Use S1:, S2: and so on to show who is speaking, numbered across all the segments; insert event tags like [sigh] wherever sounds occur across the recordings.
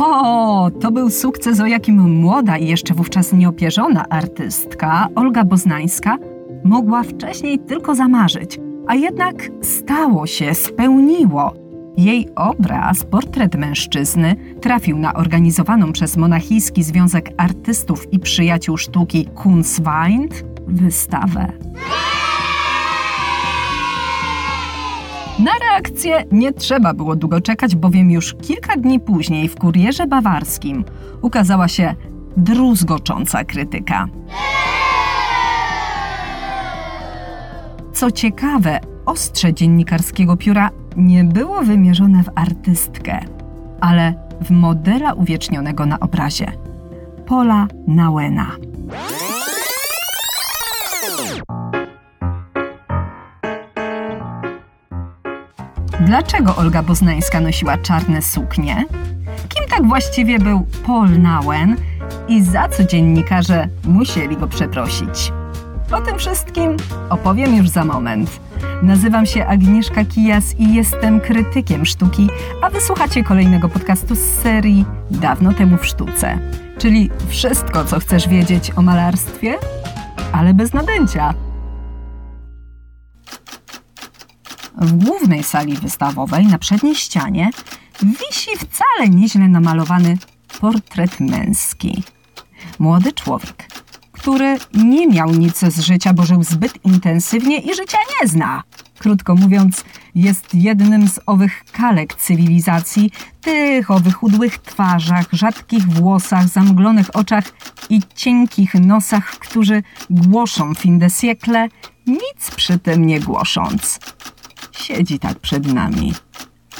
S1: O, to był sukces, o jakim młoda i jeszcze wówczas nieopierzona artystka Olga Boznańska mogła wcześniej tylko zamarzyć, a jednak stało się, spełniło. Jej obraz, portret mężczyzny, trafił na organizowaną przez Monachijski Związek Artystów i Przyjaciół Sztuki Kunstwein wystawę. Na reakcję nie trzeba było długo czekać, bowiem już kilka dni później w Kurierze Bawarskim ukazała się druzgocząca krytyka. Co ciekawe, ostrze dziennikarskiego pióra nie było wymierzone w artystkę, ale w modela uwiecznionego na obrazie Paula Nauena. Dlaczego Olga Boznańska nosiła czarne suknie? Kim tak właściwie był Paul Nauen i za co dziennikarze musieli go przeprosić? O tym wszystkim opowiem już za moment. Nazywam się Agnieszka Kijas i jestem krytykiem sztuki, a wysłuchacie kolejnego podcastu z serii Dawno temu w sztuce. Czyli wszystko, co chcesz wiedzieć o malarstwie, ale bez nadęcia. W głównej sali wystawowej na przedniej ścianie wisi wcale nieźle namalowany portret męski. Młody człowiek, który nie miał nic z życia, bo żył zbyt intensywnie i życia nie zna. Krótko mówiąc, jest jednym z owych kalek cywilizacji, tych o wychudłych twarzach, rzadkich włosach, zamglonych oczach i cienkich nosach, którzy głoszą fin de siècle, nic przy tym nie głosząc. Siedzi tak przed nami.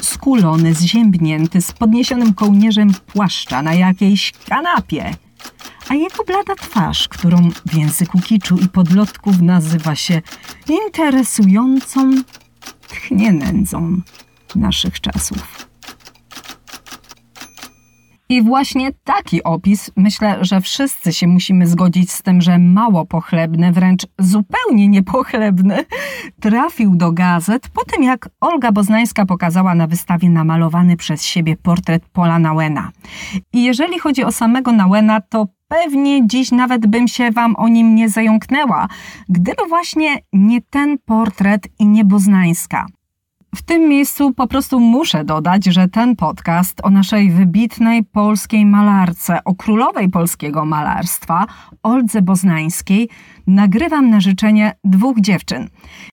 S1: Skulony, zziębnięty, z podniesionym kołnierzem płaszcza na jakiejś kanapie. A jego blada twarz, którą w języku kiczu i podlotków nazywa się interesującą, tchnie nędzą naszych czasów. I właśnie taki opis, myślę, że wszyscy się musimy zgodzić z tym, że mało pochlebny, wręcz zupełnie niepochlebny, trafił do gazet po tym, jak Olga Boznańska pokazała na wystawie namalowany przez siebie portret Pola Nauena. I jeżeli chodzi o samego Nauena, to pewnie dziś nawet bym się wam o nim nie zająknęła, gdyby właśnie nie ten portret i nie Boznańska. W tym miejscu po prostu muszę dodać, że ten podcast o naszej wybitnej polskiej malarce, o królowej polskiego malarstwa, Oldze Boznańskiej, nagrywam na życzenie dwóch dziewczyn.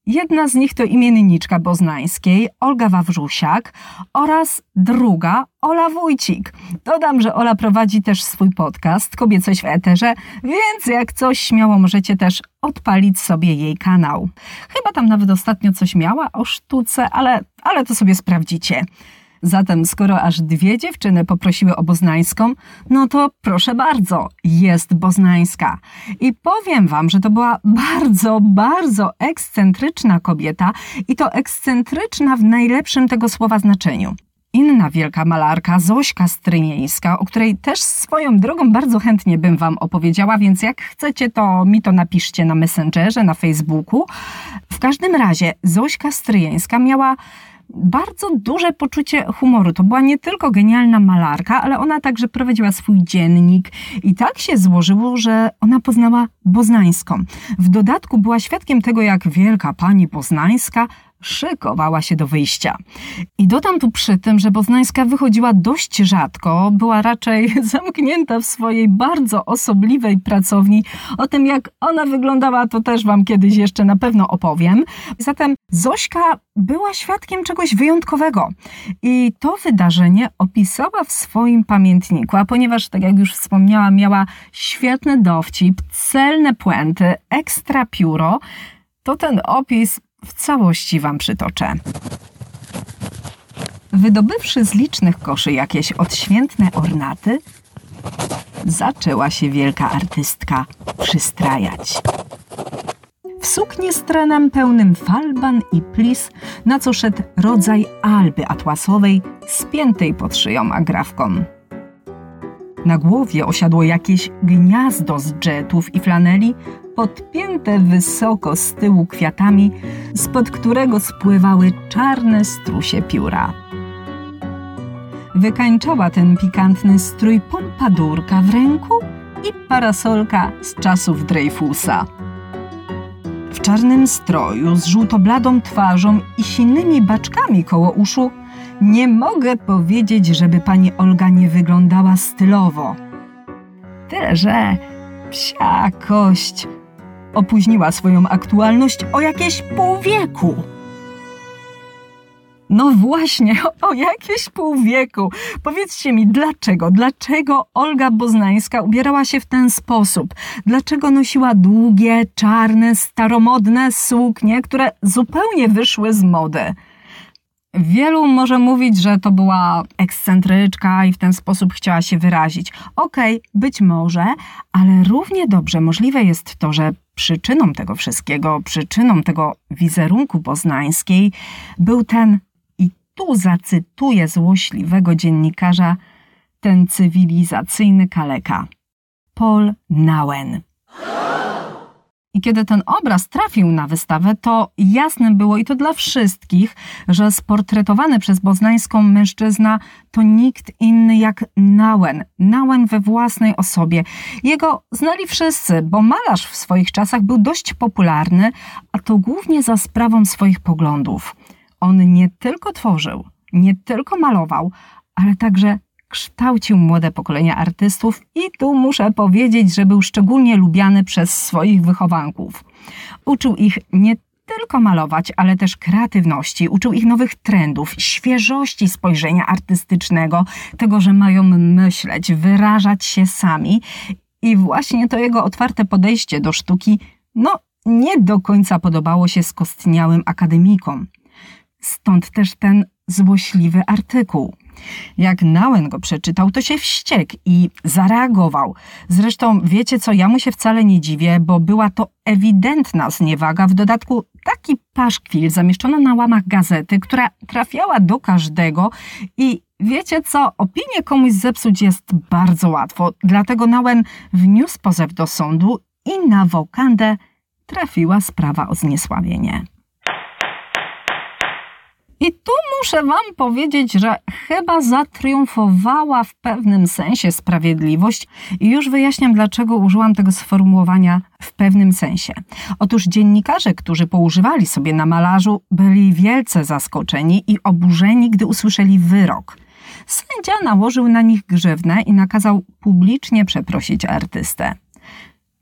S1: Jedna z nich to imienniczka Boznańskiej, Olga Wawrzusiak oraz druga, Ola Wójcik. Dodam, że Ola prowadzi też swój podcast Kobiecość w Eterze, więc jak coś śmiało możecie też odpalić sobie jej kanał. Chyba tam nawet ostatnio coś miała o sztuce, ale, ale to sobie sprawdzicie. Zatem, skoro aż dwie dziewczyny poprosiły o boznańską, no to proszę bardzo, jest boznańska. I powiem wam, że to była bardzo, bardzo ekscentryczna kobieta i to ekscentryczna w najlepszym tego słowa znaczeniu inna wielka malarka, Zośka Strynieńska, o której też swoją drogą bardzo chętnie bym Wam opowiedziała, więc jak chcecie, to mi to napiszcie na Messengerze, na Facebooku. W każdym razie Zośka Stryjeńska miała bardzo duże poczucie humoru. To była nie tylko genialna malarka, ale ona także prowadziła swój dziennik i tak się złożyło, że ona poznała Boznańską. W dodatku była świadkiem tego, jak wielka pani Boznańska szykowała się do wyjścia. I dodam tu przy tym, że Boznańska wychodziła dość rzadko, była raczej [laughs] zamknięta w swojej bardzo osobliwej pracowni. O tym, jak ona wyglądała, to też Wam kiedyś jeszcze na pewno opowiem. Zatem Zośka była świadkiem czegoś wyjątkowego. I to wydarzenie opisała w swoim pamiętniku, a ponieważ, tak jak już wspomniałam, miała świetny dowcip, celne puenty, ekstra pióro, to ten opis w całości Wam przytoczę. Wydobywszy z licznych koszy jakieś odświętne ornaty, zaczęła się wielka artystka przystrajać. W suknie z trenem pełnym falban i plis, na co szedł rodzaj alby atłasowej, spiętej pod szyją agrafką. Na głowie osiadło jakieś gniazdo z dżetów i flaneli, podpięte wysoko z tyłu kwiatami, spod którego spływały czarne strusie pióra. wykańczała ten pikantny strój pompadurka w ręku i parasolka z czasów Dreyfusa. W czarnym stroju z żółtobladą twarzą i silnymi baczkami koło uszu nie mogę powiedzieć, żeby pani Olga nie wyglądała stylowo. Tyle, że psia kość opóźniła swoją aktualność o jakieś pół wieku. No właśnie, o jakieś pół wieku. Powiedzcie mi, dlaczego? Dlaczego Olga Boznańska ubierała się w ten sposób? Dlaczego nosiła długie, czarne, staromodne suknie, które zupełnie wyszły z mody? Wielu może mówić, że to była ekscentryczka i w ten sposób chciała się wyrazić. Okej, okay, być może, ale równie dobrze możliwe jest to, że przyczyną tego wszystkiego, przyczyną tego wizerunku poznańskiej był ten, i tu zacytuję złośliwego dziennikarza, ten cywilizacyjny kaleka. Paul Nauen. I kiedy ten obraz trafił na wystawę, to jasne było i to dla wszystkich, że sportretowany przez boznańską mężczyzna to nikt inny jak Nauen. Nauen we własnej osobie. Jego znali wszyscy, bo malarz w swoich czasach był dość popularny, a to głównie za sprawą swoich poglądów. On nie tylko tworzył, nie tylko malował, ale także kształcił młode pokolenia artystów i tu muszę powiedzieć, że był szczególnie lubiany przez swoich wychowanków. Uczył ich nie tylko malować, ale też kreatywności, uczył ich nowych trendów, świeżości spojrzenia artystycznego, tego, że mają myśleć, wyrażać się sami. I właśnie to jego otwarte podejście do sztuki, no, nie do końca podobało się skostniałym akademikom. Stąd też ten złośliwy artykuł. Jak Nałem go przeczytał, to się wściekł i zareagował. Zresztą wiecie co, ja mu się wcale nie dziwię, bo była to ewidentna zniewaga, w dodatku taki paszkwil zamieszczono na łamach gazety, która trafiała do każdego i wiecie co, opinię komuś zepsuć jest bardzo łatwo, dlatego Nałem wniósł pozew do sądu i na wokandę trafiła sprawa o zniesławienie. I tu muszę Wam powiedzieć, że chyba zatriumfowała w pewnym sensie sprawiedliwość i już wyjaśniam, dlaczego użyłam tego sformułowania w pewnym sensie. Otóż dziennikarze, którzy poużywali sobie na malarzu, byli wielce zaskoczeni i oburzeni, gdy usłyszeli wyrok. Sędzia nałożył na nich grzywnę i nakazał publicznie przeprosić artystę.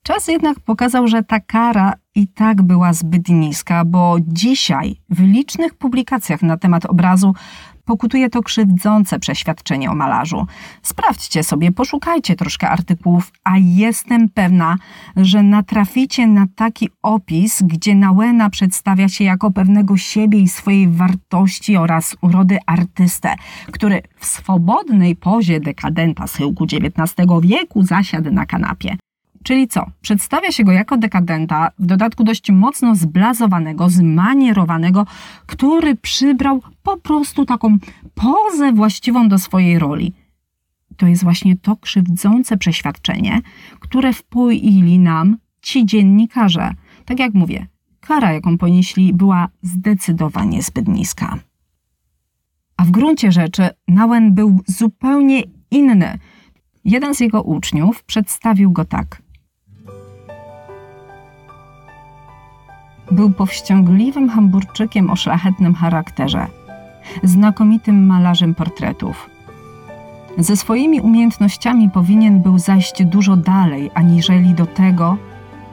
S1: Czas jednak pokazał, że ta kara i tak była zbyt niska, bo dzisiaj w licznych publikacjach na temat obrazu pokutuje to krzywdzące przeświadczenie o malarzu. Sprawdźcie sobie, poszukajcie troszkę artykułów, a jestem pewna, że natraficie na taki opis, gdzie Nauena przedstawia się jako pewnego siebie i swojej wartości oraz urody artystę, który w swobodnej pozie dekadenta schyłku XIX wieku zasiadł na kanapie. Czyli co? Przedstawia się go jako dekadenta, w dodatku dość mocno zblazowanego, zmanierowanego, który przybrał po prostu taką pozę właściwą do swojej roli. To jest właśnie to krzywdzące przeświadczenie, które wpoili nam ci dziennikarze. Tak jak mówię, kara, jaką ponieśli, była zdecydowanie zbyt niska. A w gruncie rzeczy Nauen był zupełnie inny. Jeden z jego uczniów przedstawił go tak. Był powściągliwym hamburczykiem o szlachetnym charakterze, znakomitym malarzem portretów. Ze swoimi umiejętnościami powinien był zajść dużo dalej, aniżeli do tego,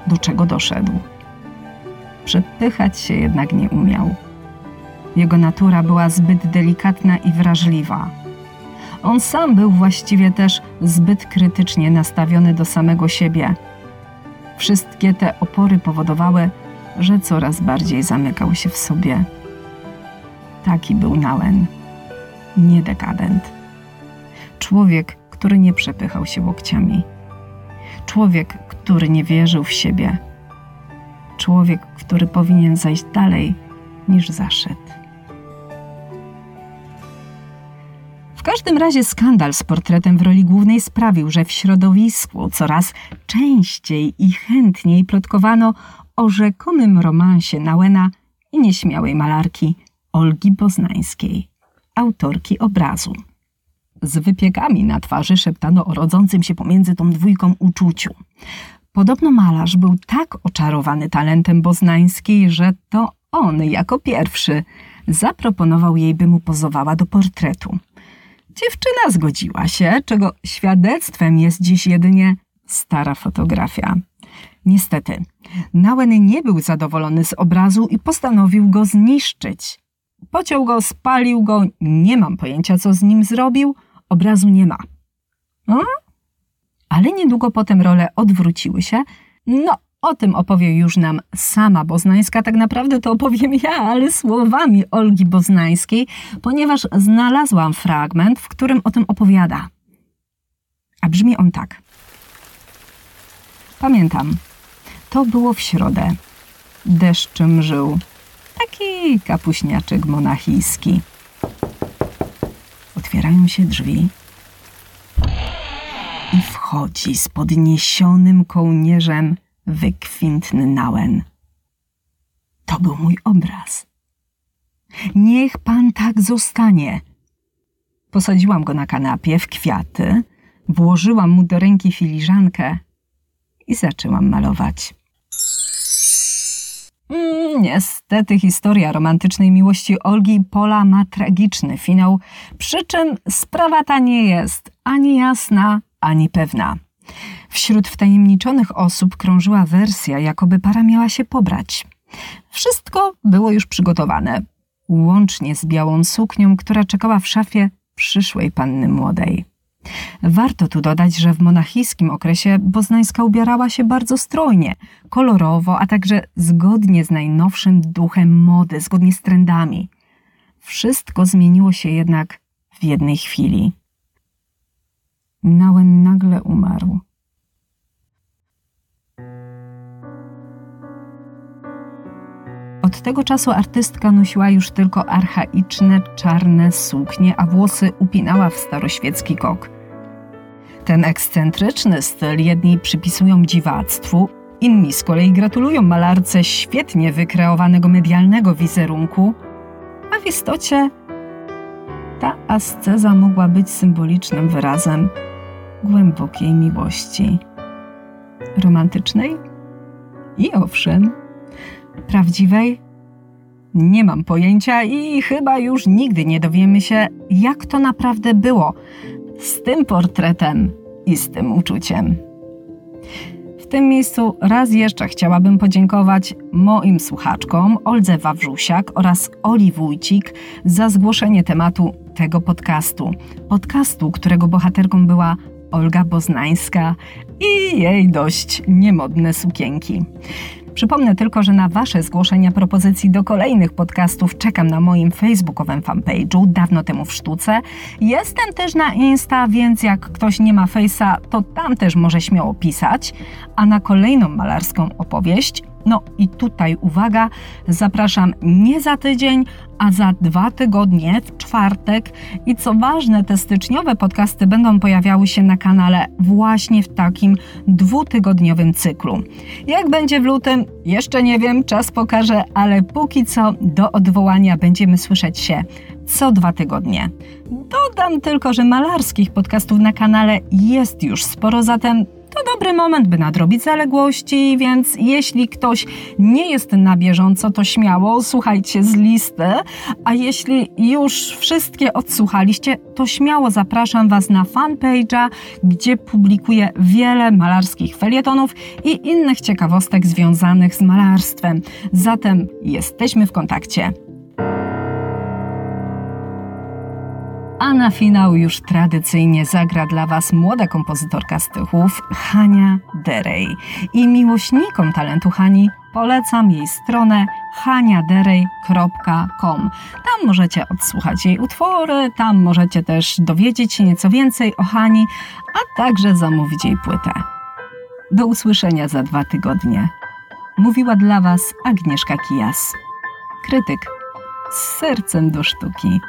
S1: do czego doszedł. Przepychać się jednak nie umiał. Jego natura była zbyt delikatna i wrażliwa. On sam był właściwie też zbyt krytycznie nastawiony do samego siebie. Wszystkie te opory powodowały, że coraz bardziej zamykał się w sobie. Taki był Nałem, nie dekadent. Człowiek, który nie przepychał się łokciami. Człowiek, który nie wierzył w siebie. Człowiek, który powinien zajść dalej niż zaszedł. W każdym razie skandal z portretem w roli głównej sprawił, że w środowisku coraz częściej i chętniej plotkowano o rzekomym romansie Nauena i nieśmiałej malarki Olgi Poznańskiej, autorki obrazu. z wypiekami na twarzy szeptano o rodzącym się pomiędzy tą dwójką uczuciu. Podobno malarz był tak oczarowany talentem Boznańskiej, że to on jako pierwszy zaproponował jej, by mu pozowała do portretu. Dziewczyna zgodziła się, czego świadectwem jest dziś jedynie stara fotografia. Niestety, Nałen nie był zadowolony z obrazu i postanowił go zniszczyć. Pociął go, spalił go, nie mam pojęcia, co z nim zrobił, obrazu nie ma. No? Ale niedługo potem role odwróciły się. No, o tym opowie już nam sama Boznańska, tak naprawdę to opowiem ja, ale słowami Olgi Boznańskiej, ponieważ znalazłam fragment, w którym o tym opowiada. A brzmi on tak. Pamiętam, to było w środę. Deszczem żył. Taki kapuśniaczek monachijski. Otwierają się drzwi i wchodzi z podniesionym kołnierzem wykwintny Nałen. To był mój obraz. Niech pan tak zostanie. Posadziłam go na kanapie w kwiaty, włożyłam mu do ręki filiżankę i zaczęłam malować. Mm, niestety historia romantycznej miłości Olgi i Pola ma tragiczny finał, przy czym sprawa ta nie jest ani jasna, ani pewna. Wśród wtajemniczonych osób krążyła wersja, jakoby para miała się pobrać. Wszystko było już przygotowane, łącznie z białą suknią, która czekała w szafie przyszłej panny młodej. Warto tu dodać, że w monachijskim okresie Boznańska ubierała się bardzo strojnie, kolorowo, a także zgodnie z najnowszym duchem mody, zgodnie z trendami. Wszystko zmieniło się jednak w jednej chwili. Nałen nagle umarł. Od tego czasu artystka nosiła już tylko archaiczne, czarne suknie, a włosy upinała w staroświecki kok. Ten ekscentryczny styl jedni przypisują dziwactwu, inni z kolei gratulują malarce świetnie wykreowanego medialnego wizerunku, a w istocie ta asceza mogła być symbolicznym wyrazem głębokiej miłości. Romantycznej? I owszem, prawdziwej? Nie mam pojęcia i chyba już nigdy nie dowiemy się, jak to naprawdę było z tym portretem i z tym uczuciem. W tym miejscu raz jeszcze chciałabym podziękować moim słuchaczkom Oldze Wawrzusiak oraz Oli Wójcik za zgłoszenie tematu tego podcastu. Podcastu, którego bohaterką była Olga Boznańska i jej dość niemodne sukienki. Przypomnę tylko, że na Wasze zgłoszenia propozycji do kolejnych podcastów czekam na moim facebookowym fanpage'u, dawno temu w sztuce. Jestem też na Insta, więc jak ktoś nie ma Face'a, to tam też może śmiało pisać. A na kolejną malarską opowieść no i tutaj uwaga, zapraszam nie za tydzień, a za dwa tygodnie, w czwartek. I co ważne, te styczniowe podcasty będą pojawiały się na kanale właśnie w takim dwutygodniowym cyklu. Jak będzie w lutym, jeszcze nie wiem, czas pokaże, ale póki co do odwołania będziemy słyszeć się co dwa tygodnie. Dodam tylko, że malarskich podcastów na kanale jest już sporo, zatem to dobry moment, by nadrobić zaległości, więc jeśli ktoś nie jest na bieżąco, to śmiało słuchajcie z listy, a jeśli już wszystkie odsłuchaliście, to śmiało zapraszam Was na fanpage'a, gdzie publikuję wiele malarskich felietonów i innych ciekawostek związanych z malarstwem. Zatem jesteśmy w kontakcie. A na finał już tradycyjnie zagra dla Was młoda kompozytorka z Tychów, Hania Derej. I miłośnikom talentu Hani polecam jej stronę haniaderej.com. Tam możecie odsłuchać jej utwory, tam możecie też dowiedzieć się nieco więcej o Hani, a także zamówić jej płytę. Do usłyszenia za dwa tygodnie. Mówiła dla Was Agnieszka Kijas. Krytyk z sercem do sztuki.